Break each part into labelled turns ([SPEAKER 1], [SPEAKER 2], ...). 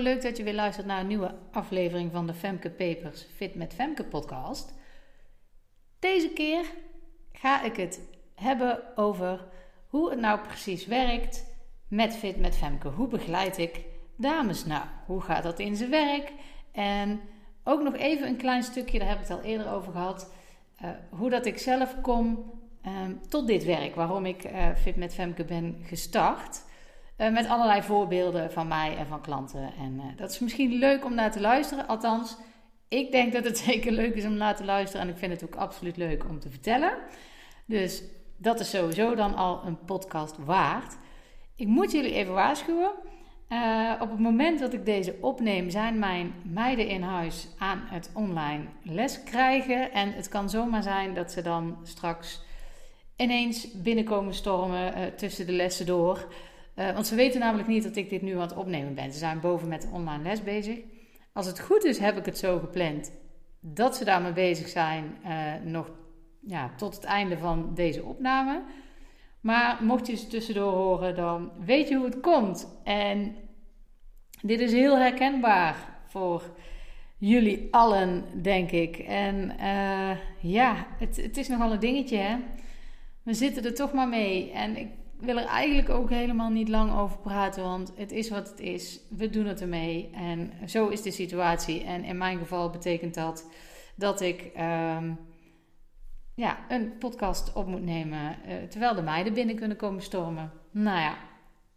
[SPEAKER 1] Leuk dat je weer luistert naar een nieuwe aflevering van de Femke Papers Fit met Femke podcast. Deze keer ga ik het hebben over hoe het nou precies werkt met Fit met Femke. Hoe begeleid ik dames nou? Hoe gaat dat in zijn werk? En ook nog even een klein stukje, daar heb ik het al eerder over gehad, uh, hoe dat ik zelf kom um, tot dit werk, waarom ik uh, Fit met Femke ben gestart. Uh, met allerlei voorbeelden van mij en van klanten. En uh, dat is misschien leuk om naar te luisteren. Althans, ik denk dat het zeker leuk is om naar te luisteren. En ik vind het ook absoluut leuk om te vertellen. Dus dat is sowieso dan al een podcast waard. Ik moet jullie even waarschuwen. Uh, op het moment dat ik deze opneem, zijn mijn meiden in huis aan het online les krijgen. En het kan zomaar zijn dat ze dan straks ineens binnenkomen stormen tussen de lessen door. Uh, want ze weten namelijk niet dat ik dit nu aan het opnemen ben. Ze zijn boven met online les bezig. Als het goed is, heb ik het zo gepland dat ze daarmee bezig zijn nog ja, tot het einde van deze opname. Maar mocht je ze tussendoor horen, dan weet je hoe het komt. En dit is heel herkenbaar voor jullie allen, denk ik. En uh, ja, het, het is nogal een dingetje, hè. We zitten er toch maar mee. En ik wil er eigenlijk ook helemaal niet lang over praten, want het is wat het is. We doen het ermee. En zo is de situatie. En in mijn geval betekent dat dat ik um, ja, een podcast op moet nemen uh, terwijl de meiden binnen kunnen komen stormen. Nou ja,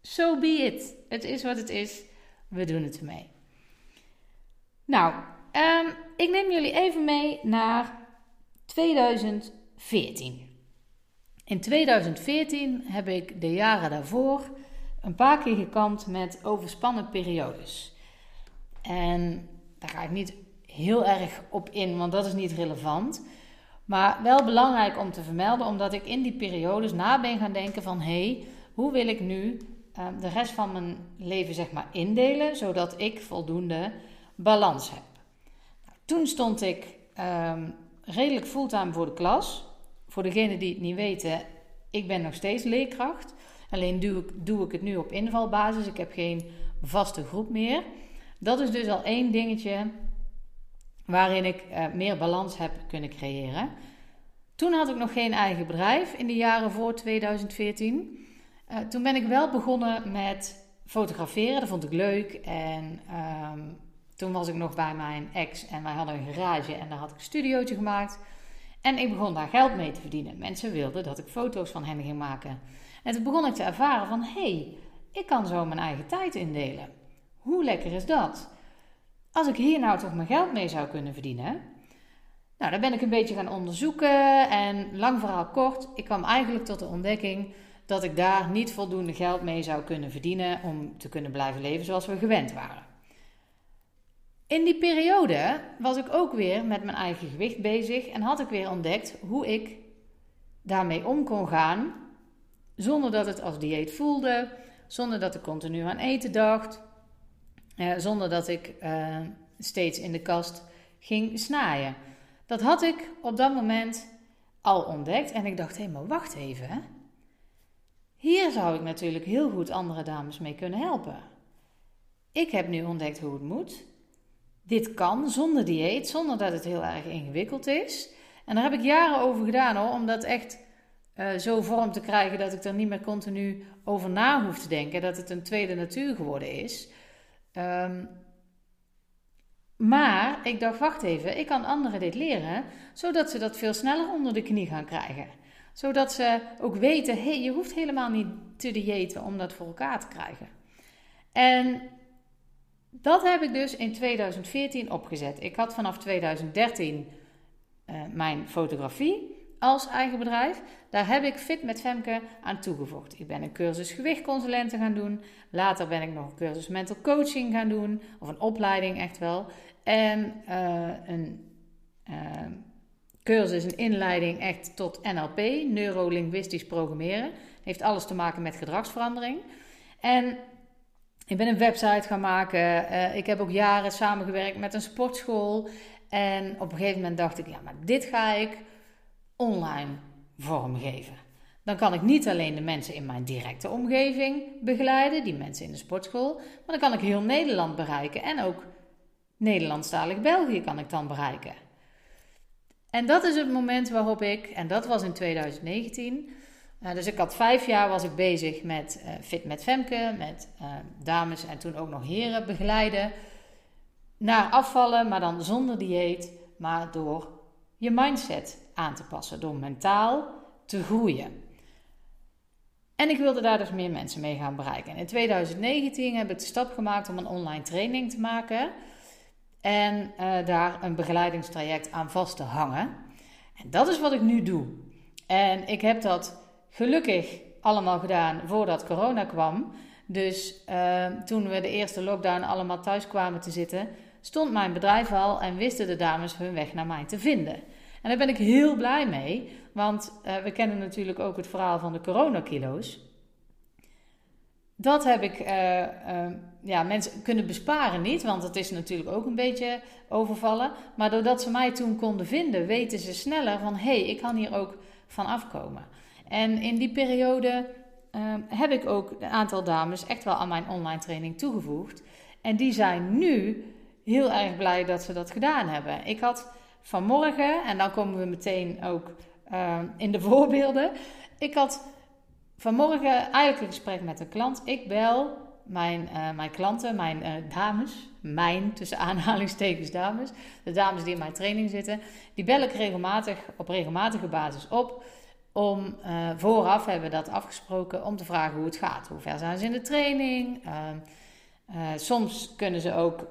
[SPEAKER 1] so be it. Het is wat het is. We doen het ermee. Nou, um, ik neem jullie even mee naar 2014. In 2014 heb ik de jaren daarvoor een paar keer gekampt met overspannen periodes. En daar ga ik niet heel erg op in, want dat is niet relevant. Maar wel belangrijk om te vermelden, omdat ik in die periodes na ben gaan denken van... hé, hey, hoe wil ik nu uh, de rest van mijn leven zeg maar indelen... zodat ik voldoende balans heb. Nou, toen stond ik um, redelijk fulltime voor de klas. Voor degenen die het niet weten, ik ben nog steeds leerkracht. Alleen doe ik, doe ik het nu op invalbasis. Ik heb geen vaste groep meer. Dat is dus al één dingetje waarin ik uh, meer balans heb kunnen creëren. Toen had ik nog geen eigen bedrijf in de jaren voor 2014. Uh, toen ben ik wel begonnen met fotograferen. Dat vond ik leuk. En um, toen was ik nog bij mijn ex en wij hadden een garage en daar had ik een studiootje gemaakt. En ik begon daar geld mee te verdienen. Mensen wilden dat ik foto's van hen ging maken. En toen begon ik te ervaren van, hé, hey, ik kan zo mijn eigen tijd indelen. Hoe lekker is dat? Als ik hier nou toch mijn geld mee zou kunnen verdienen. Nou, dan ben ik een beetje gaan onderzoeken en lang verhaal kort, ik kwam eigenlijk tot de ontdekking dat ik daar niet voldoende geld mee zou kunnen verdienen om te kunnen blijven leven zoals we gewend waren. In die periode was ik ook weer met mijn eigen gewicht bezig en had ik weer ontdekt hoe ik daarmee om kon gaan zonder dat het als dieet voelde, zonder dat ik continu aan eten dacht, eh, zonder dat ik eh, steeds in de kast ging snaaien. Dat had ik op dat moment al ontdekt en ik dacht, hé, maar wacht even. Hier zou ik natuurlijk heel goed andere dames mee kunnen helpen. Ik heb nu ontdekt hoe het moet. Dit kan zonder dieet, zonder dat het heel erg ingewikkeld is. En daar heb ik jaren over gedaan hoor, om dat echt uh, zo vorm te krijgen dat ik er niet meer continu over na hoef te denken. Dat het een tweede natuur geworden is. Um, maar ik dacht, wacht even, ik kan anderen dit leren, zodat ze dat veel sneller onder de knie gaan krijgen. Zodat ze ook weten, hé, je hoeft helemaal niet te diëten om dat voor elkaar te krijgen. En dat heb ik dus in 2014 opgezet. Ik had vanaf 2013 uh, mijn fotografie als eigen bedrijf. Daar heb ik Fit met Femke aan toegevoegd. Ik ben een cursus gewichtconsulenten gaan doen. Later ben ik nog een cursus mental coaching gaan doen. Of een opleiding echt wel. En uh, een uh, cursus, een inleiding echt tot NLP, neurolinguistisch programmeren. Heeft alles te maken met gedragsverandering. En ik ben een website gaan maken. Uh, ik heb ook jaren samengewerkt met een sportschool. En op een gegeven moment dacht ik, ja, maar dit ga ik online vormgeven. Dan kan ik niet alleen de mensen in mijn directe omgeving begeleiden, die mensen in de sportschool, maar dan kan ik heel Nederland bereiken en ook Nederlandstalig België kan ik dan bereiken. En dat is het moment waarop ik, en dat was in 2019, uh, dus ik had vijf jaar was ik bezig met uh, Fit met Femke, met uh, dames en toen ook nog heren begeleiden. Naar afvallen, maar dan zonder dieet, maar door je mindset aan te passen, door mentaal te groeien. En ik wilde daar dus meer mensen mee gaan bereiken. En in 2019 heb ik de stap gemaakt om een online training te maken. En daar een begeleidingstraject aan vast te hangen. En dat is wat ik nu doe. En ik heb dat gelukkig allemaal gedaan voordat corona kwam. Dus uh, toen we de eerste lockdown allemaal thuis kwamen te zitten, stond mijn bedrijf al en wisten de dames hun weg naar mij te vinden. En daar ben ik heel blij mee, want uh, we kennen natuurlijk ook het verhaal van de coronakilo's. Dat heb ik, uh, uh, ja, mensen kunnen besparen niet, want het is natuurlijk ook een beetje overvallen. Maar doordat ze mij toen konden vinden, weten ze sneller van hé, hey, ik kan hier ook van afkomen. En in die periode heb ik ook een aantal dames echt wel aan mijn online training toegevoegd. En die zijn nu heel erg blij dat ze dat gedaan hebben. Ik had vanmorgen, en dan komen we meteen ook uh, in de voorbeelden. Ik had vanmorgen eigenlijk een gesprek met een klant. Ik bel mijn, uh, mijn klanten, mijn uh, dames, mijn tussen aanhalingstekens dames, de dames die in mijn training zitten, die bel ik regelmatig op regelmatige basis op. Om uh, vooraf hebben we dat afgesproken om te vragen hoe het gaat. Hoe ver zijn ze in de training? soms kunnen ze ook,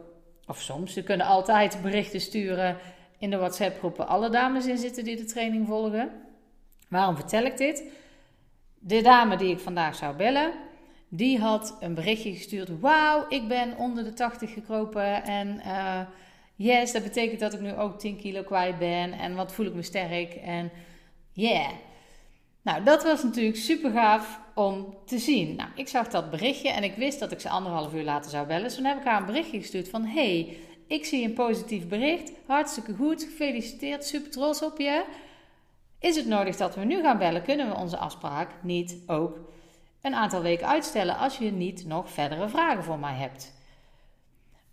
[SPEAKER 1] of soms, ze kunnen altijd berichten sturen in de WhatsApp-groepen alle dames in zitten die de training volgen. Waarom vertel ik dit? De dame die ik vandaag zou bellen, die had een berichtje gestuurd. Wauw, ik ben onder de 80 gekropen en uh, yes, dat betekent dat ik nu ook 10 kilo kwijt ben en wat voel ik me sterk en yeah. Nou, dat was natuurlijk super gaaf om te zien. Nou, ik zag dat berichtje en ik wist dat ik ze anderhalf uur later zou bellen. Dus toen heb ik haar een berichtje gestuurd van... Hey, ik zie een positief bericht. Hartstikke goed. Gefeliciteerd. Super trots op je. Is het nodig dat we nu gaan bellen? Kunnen we onze afspraak niet ook een aantal weken uitstellen als je niet nog verdere vragen voor mij hebt?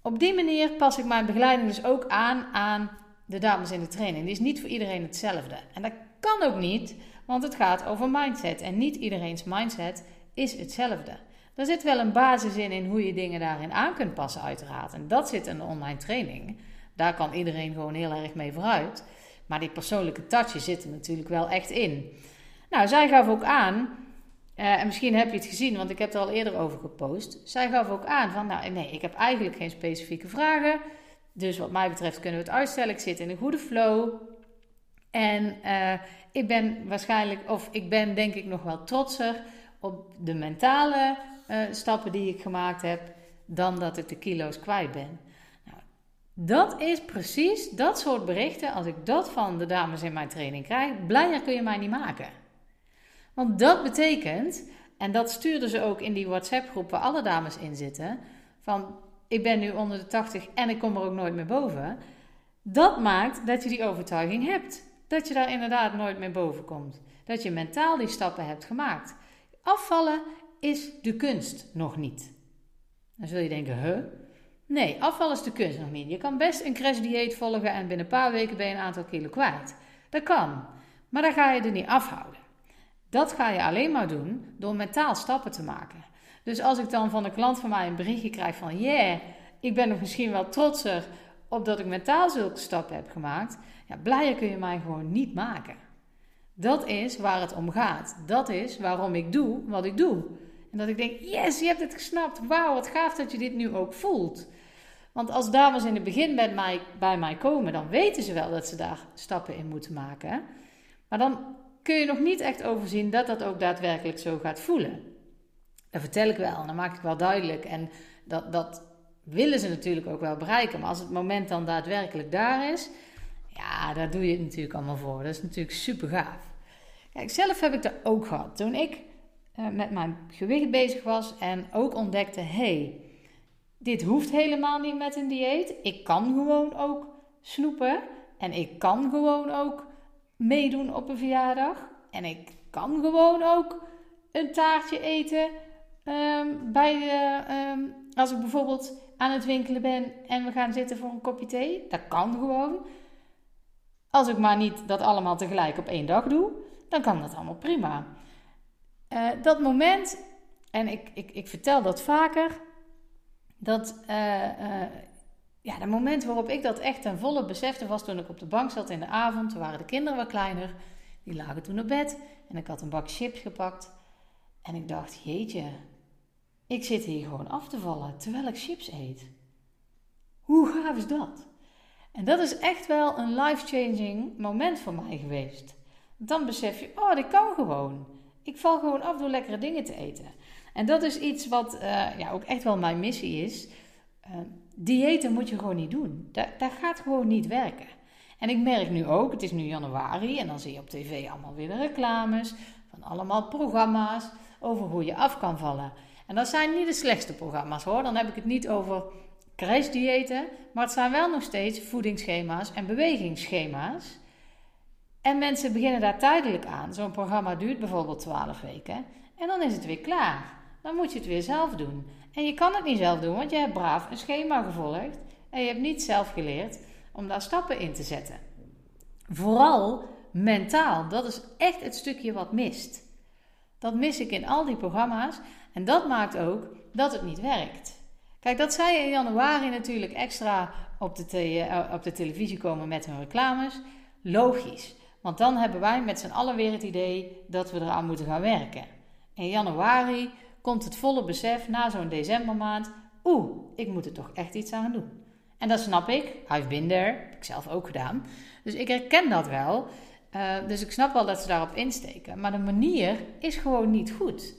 [SPEAKER 1] Op die manier pas ik mijn begeleiding dus ook aan aan de dames in de training. Die is niet voor iedereen hetzelfde. En dat kan ook niet, want het gaat over mindset. En niet iedereen's mindset is hetzelfde. Er zit wel een basis in, in hoe je dingen daarin aan kunt passen, uiteraard. En dat zit in een online training. Daar kan iedereen gewoon heel erg mee vooruit. Maar die persoonlijke touch zit er natuurlijk wel echt in. Nou, zij gaf ook aan, uh, en misschien heb je het gezien, want ik heb er al eerder over gepost. Zij gaf ook aan van, nou nee, ik heb eigenlijk geen specifieke vragen. Dus wat mij betreft kunnen we het uitstellen. Ik zit in een goede flow. En uh, ik ben waarschijnlijk, of ik ben denk ik nog wel trotser op de mentale uh, stappen die ik gemaakt heb, dan dat ik de kilo's kwijt ben. Nou, dat is precies dat soort berichten. Als ik dat van de dames in mijn training krijg, blijer kun je mij niet maken. Want dat betekent, en dat stuurden ze ook in die WhatsApp-groep waar alle dames in zitten, van ik ben nu onder de 80 en ik kom er ook nooit meer boven. Dat maakt dat je die overtuiging hebt. Dat je daar inderdaad nooit meer boven komt. Dat je mentaal die stappen hebt gemaakt. Afvallen is de kunst nog niet. Dan zul je denken, huh? Nee, afval is de kunst nog niet. Je kan best een crashdieet volgen en binnen een paar weken ben je een aantal kilo kwijt. Dat kan, maar dan ga je er niet afhouden. Dat ga je alleen maar doen door mentaal stappen te maken. Dus als ik dan van een klant van mij een berichtje krijg van, yeah, ik ben nog misschien wel trotser op dat ik mentaal zulke stappen heb gemaakt, ja, blijer kun je mij gewoon niet maken. Dat is waar het om gaat. Dat is waarom ik doe wat ik doe. En dat ik denk, yes, je hebt het gesnapt. Wauw, wat gaaf dat je dit nu ook voelt. Want als dames in het begin bij mij, bij mij komen, dan weten ze wel dat ze daar stappen in moeten maken. Maar dan kun je nog niet echt overzien dat dat ook daadwerkelijk zo gaat voelen. Dat vertel ik wel dat maak ik wel duidelijk. En dat, dat willen ze natuurlijk ook wel bereiken. Maar als het moment dan daadwerkelijk daar is, ja, daar doe je het natuurlijk allemaal voor. Dat is natuurlijk super gaaf. Kijk, zelf heb ik dat ook gehad. Toen ik uh, met mijn gewicht bezig was en ook ontdekte: hey, dit hoeft helemaal niet met een dieet. Ik kan gewoon ook snoepen en ik kan gewoon ook meedoen op een verjaardag. En ik kan gewoon ook een taartje eten ehm, bij de, ehm, als ik bijvoorbeeld aan het winkelen ben en we gaan zitten voor een kopje thee. Dat kan gewoon. Als ik maar niet dat allemaal tegelijk op één dag doe, dan kan dat allemaal prima. Uh, dat moment, en ik, ik, ik vertel dat vaker, dat uh, uh, ja, dat moment waarop ik dat echt ten volle besefte was toen ik op de bank zat in de avond. Toen waren de kinderen wat kleiner. Die lagen toen op bed en ik had een bak chips gepakt. En ik dacht, jeetje, ik zit hier gewoon af te vallen terwijl ik chips eet. Hoe gaaf is dat? En dat is echt wel een life-changing moment voor mij geweest. Dan besef je, oh, dit kan gewoon. Ik val gewoon af door lekkere dingen te eten. En dat is iets wat uh, ja, ook echt wel mijn missie is. Uh, diëten moet je gewoon niet doen. Dat, dat gaat gewoon niet werken. En ik merk nu ook, het is nu januari en dan zie je op tv allemaal weer de reclames van allemaal programma's over hoe je af kan vallen. En dat zijn niet de slechtste programma's hoor. Dan heb ik het niet over crashdiëten, maar het zijn wel nog steeds voedingsschema's en bewegingsschema's. En mensen beginnen daar tijdelijk aan. Zo'n programma duurt bijvoorbeeld 12 weken en dan is het weer klaar. Dan moet je het weer zelf doen. En je kan het niet zelf doen, want je hebt braaf een schema gevolgd en je hebt niet zelf geleerd om daar stappen in te zetten. Vooral mentaal, dat is echt het stukje wat mist. Dat mis ik in al die programma's en dat maakt ook dat het niet werkt. Kijk, dat zij in januari natuurlijk extra op de, eh, op de televisie komen met hun reclames, logisch. Want dan hebben wij met z'n allen weer het idee dat we eraan moeten gaan werken. In januari komt het volle besef na zo'n decembermaand: oeh, ik moet er toch echt iets aan doen. En dat snap ik. I've been there. Heb ik zelf ook gedaan. Dus ik herken dat wel. Uh, dus ik snap wel dat ze daarop insteken. Maar de manier is gewoon niet goed.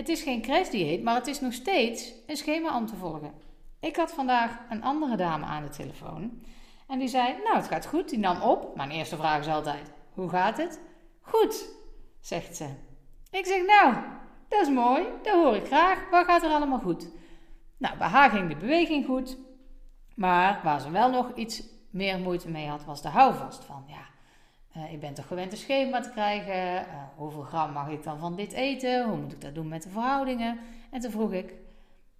[SPEAKER 1] Het is geen crashdieet, maar het is nog steeds een schema om te volgen. Ik had vandaag een andere dame aan de telefoon. En die zei, nou het gaat goed. Die nam op. Mijn eerste vraag is altijd, hoe gaat het? Goed, zegt ze. Ik zeg, nou, dat is mooi. Dat hoor ik graag. Wat gaat er allemaal goed? Nou, bij haar ging de beweging goed. Maar waar ze wel nog iets meer moeite mee had, was de houvast van, ja, uh, ik ben toch gewend een schema te krijgen. Uh, hoeveel gram mag ik dan van dit eten? Hoe moet ik dat doen met de verhoudingen? En toen vroeg ik,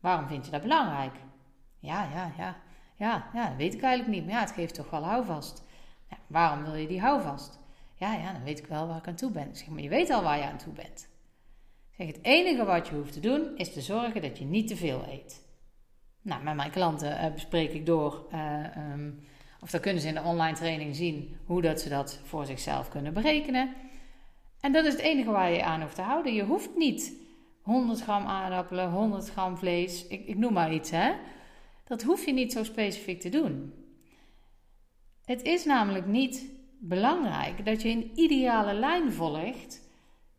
[SPEAKER 1] waarom vind je dat belangrijk? Ja, ja, ja. Ja, ja, dat weet ik eigenlijk niet. Maar ja, het geeft toch wel houvast. Waarom wil je die houvast? Ja, ja, dan weet ik wel waar ik aan toe ben. zeg, maar je weet al waar je aan toe bent. zeg, het enige wat je hoeft te doen, is te zorgen dat je niet te veel eet. Nou, met mijn klanten uh, bespreek ik door... Um, of dan kunnen ze in de online training zien hoe dat ze dat voor zichzelf kunnen berekenen. En dat is het enige waar je aan hoeft te houden. Je hoeft niet 100 gram aardappelen, 100 gram vlees, ik, ik noem maar iets hè. Dat hoef je niet zo specifiek te doen. Het is namelijk niet belangrijk dat je een ideale lijn volgt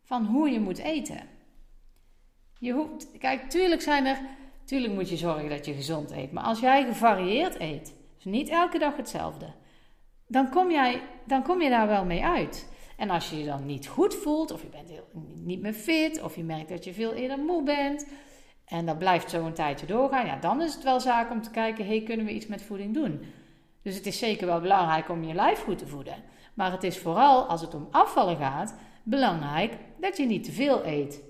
[SPEAKER 1] van hoe je moet eten. Je hoeft, kijk, tuurlijk zijn er, tuurlijk moet je zorgen dat je gezond eet. Maar als jij gevarieerd eet, dus niet elke dag hetzelfde. Dan kom, jij, dan kom je daar wel mee uit. En als je je dan niet goed voelt, of je bent heel, niet meer fit, of je merkt dat je veel eerder moe bent, en dat blijft zo een tijdje doorgaan, ja, dan is het wel zaak om te kijken: hey, kunnen we iets met voeding doen? Dus het is zeker wel belangrijk om je lijf goed te voeden. Maar het is vooral als het om afvallen gaat, belangrijk dat je niet te veel eet.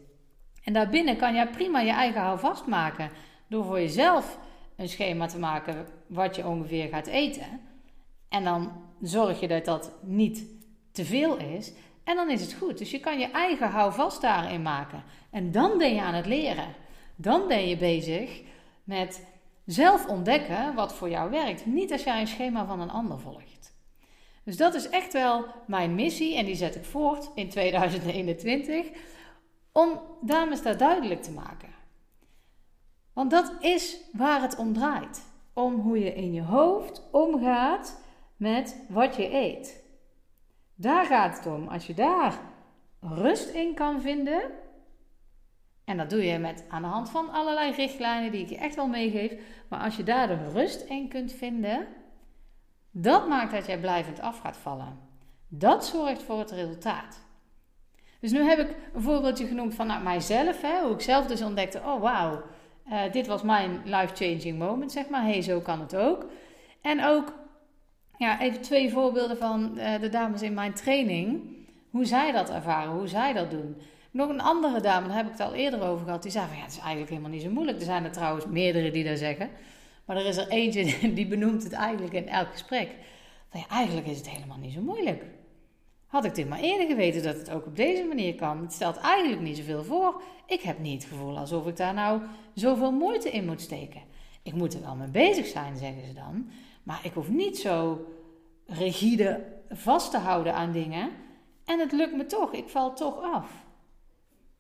[SPEAKER 1] En daarbinnen kan je prima je eigen houvast maken door voor jezelf een schema te maken wat je ongeveer gaat eten. En dan zorg je dat dat niet te veel is. En dan is het goed. Dus je kan je eigen houvast daarin maken. En dan ben je aan het leren. Dan ben je bezig met zelf ontdekken wat voor jou werkt. Niet als jij een schema van een ander volgt. Dus dat is echt wel mijn missie en die zet ik voort in 2021 om dames dat duidelijk te maken. Want dat is waar het om draait. Om hoe je in je hoofd omgaat met wat je eet. Daar gaat het om. Als je daar rust in kan vinden. En dat doe je met aan de hand van allerlei richtlijnen die ik je echt wel meegeef. Maar als je daar de rust in kunt vinden, dat maakt dat jij blijvend af gaat vallen. Dat zorgt voor het resultaat. Dus nu heb ik een voorbeeldje genoemd van nou, mijzelf, hè, hoe ik zelf dus ontdekte: oh wauw, uh, dit was mijn life-changing moment, zeg maar. hey, zo kan het ook. En ook, ja, even twee voorbeelden van uh, de dames in mijn training. hoe zij dat ervaren, hoe zij dat doen. Nog een andere dame, daar heb ik het al eerder over gehad, die zei van ja, het is eigenlijk helemaal niet zo moeilijk. Er zijn er trouwens meerdere die dat zeggen. Maar er is er eentje die benoemt het eigenlijk in elk gesprek. Van ja, eigenlijk is het helemaal niet zo moeilijk. Had ik dit maar eerder geweten dat het ook op deze manier kan. Het stelt eigenlijk niet zoveel voor. Ik heb niet het gevoel alsof ik daar nou zoveel moeite in moet steken. Ik moet er wel mee bezig zijn, zeggen ze dan. Maar ik hoef niet zo rigide vast te houden aan dingen. En het lukt me toch. Ik val toch af.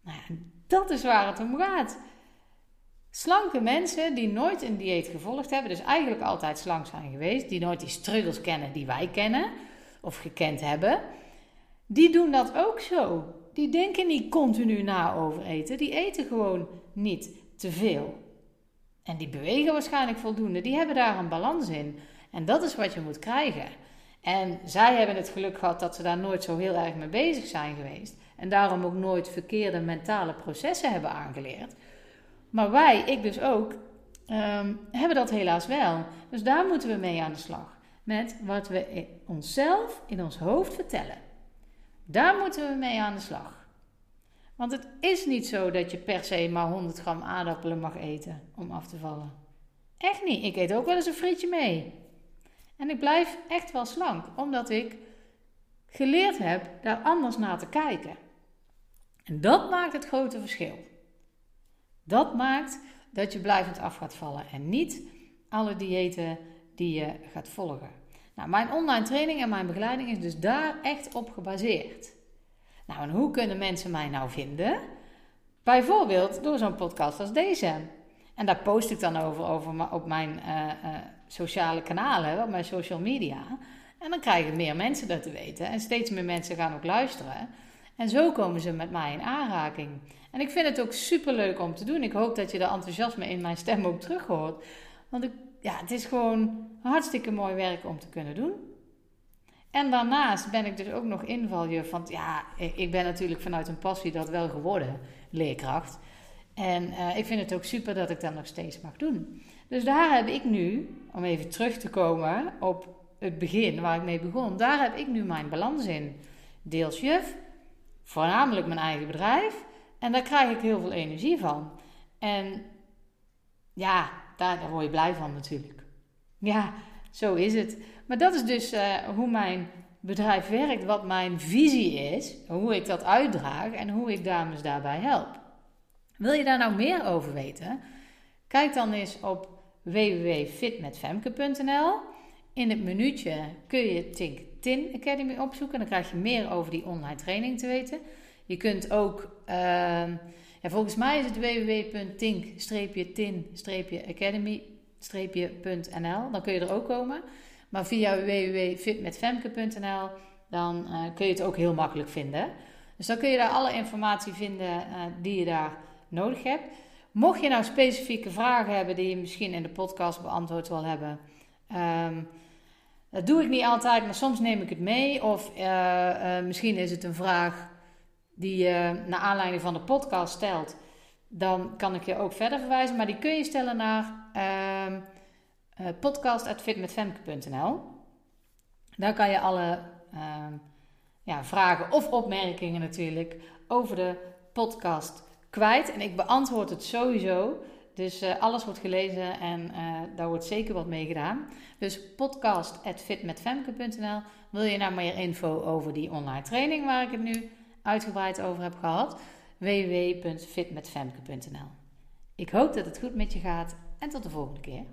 [SPEAKER 1] Nou dat is waar het om gaat. Slanke mensen die nooit een dieet gevolgd hebben, dus eigenlijk altijd slank zijn geweest, die nooit die struggles kennen die wij kennen of gekend hebben, die doen dat ook zo. Die denken niet continu na over eten, die eten gewoon niet te veel. En die bewegen waarschijnlijk voldoende, die hebben daar een balans in. En dat is wat je moet krijgen. En zij hebben het geluk gehad dat ze daar nooit zo heel erg mee bezig zijn geweest. En daarom ook nooit verkeerde mentale processen hebben aangeleerd. Maar wij, ik dus ook, um, hebben dat helaas wel. Dus daar moeten we mee aan de slag. Met wat we onszelf in ons hoofd vertellen. Daar moeten we mee aan de slag. Want het is niet zo dat je per se maar 100 gram aardappelen mag eten om af te vallen. Echt niet. Ik eet ook wel eens een frietje mee. En ik blijf echt wel slank, omdat ik geleerd heb daar anders naar te kijken. En dat maakt het grote verschil. Dat maakt dat je blijvend af gaat vallen en niet alle diëten die je gaat volgen. Nou, mijn online training en mijn begeleiding is dus daar echt op gebaseerd. Nou, en hoe kunnen mensen mij nou vinden? Bijvoorbeeld door zo'n podcast als deze. En daar post ik dan over, op mijn uh, uh, sociale kanalen, op mijn social media. En dan krijgen meer mensen dat te weten. En steeds meer mensen gaan ook luisteren. En zo komen ze met mij in aanraking. En ik vind het ook super leuk om te doen. Ik hoop dat je de enthousiasme in mijn stem ook terug hoort. Want ik, ja, het is gewoon hartstikke mooi werk om te kunnen doen. En daarnaast ben ik dus ook nog invaljuf. Want ja, ik ben natuurlijk vanuit een passie dat wel geworden, leerkracht. En uh, ik vind het ook super dat ik dat nog steeds mag doen. Dus daar heb ik nu, om even terug te komen op het begin waar ik mee begon, daar heb ik nu mijn balans in. Deels juf, voornamelijk mijn eigen bedrijf. En daar krijg ik heel veel energie van. En ja, daar, daar word je blij van natuurlijk. Ja, zo is het. Maar dat is dus uh, hoe mijn bedrijf werkt, wat mijn visie is, hoe ik dat uitdraag en hoe ik dames daarbij help. Wil je daar nou meer over weten? Kijk dan eens op www.fitmetfemke.nl. In het minuutje kun je Tink Tin Academy opzoeken. Dan krijg je meer over die online training te weten. Je kunt ook, uh, ja, volgens mij is het www.tink-tin-academy-nl. Dan kun je er ook komen. Maar via www.fitmetfemke.nl dan uh, kun je het ook heel makkelijk vinden. Dus dan kun je daar alle informatie vinden uh, die je daar nodig hebt. Mocht je nou specifieke vragen hebben die je misschien in de podcast beantwoord wil hebben. Um, dat doe ik niet altijd, maar soms neem ik het mee. Of uh, misschien is het een vraag die je naar aanleiding van de podcast stelt. Dan kan ik je ook verder verwijzen. Maar die kun je stellen naar uh, ehm, uh, podcast.fitmetfemke.nl. Daar kan je alle ehm, ja, vragen of opmerkingen natuurlijk over de podcast kwijt. En ik beantwoord het sowieso. Dus uh, alles wordt gelezen en uh, daar wordt zeker wat mee gedaan. Dus podcast.fitmetfemke.nl. Wil je nou meer info over die online training waar ik het nu uitgebreid over heb gehad? www.fitmetfemke.nl. Ik hoop dat het goed met je gaat en tot de volgende keer.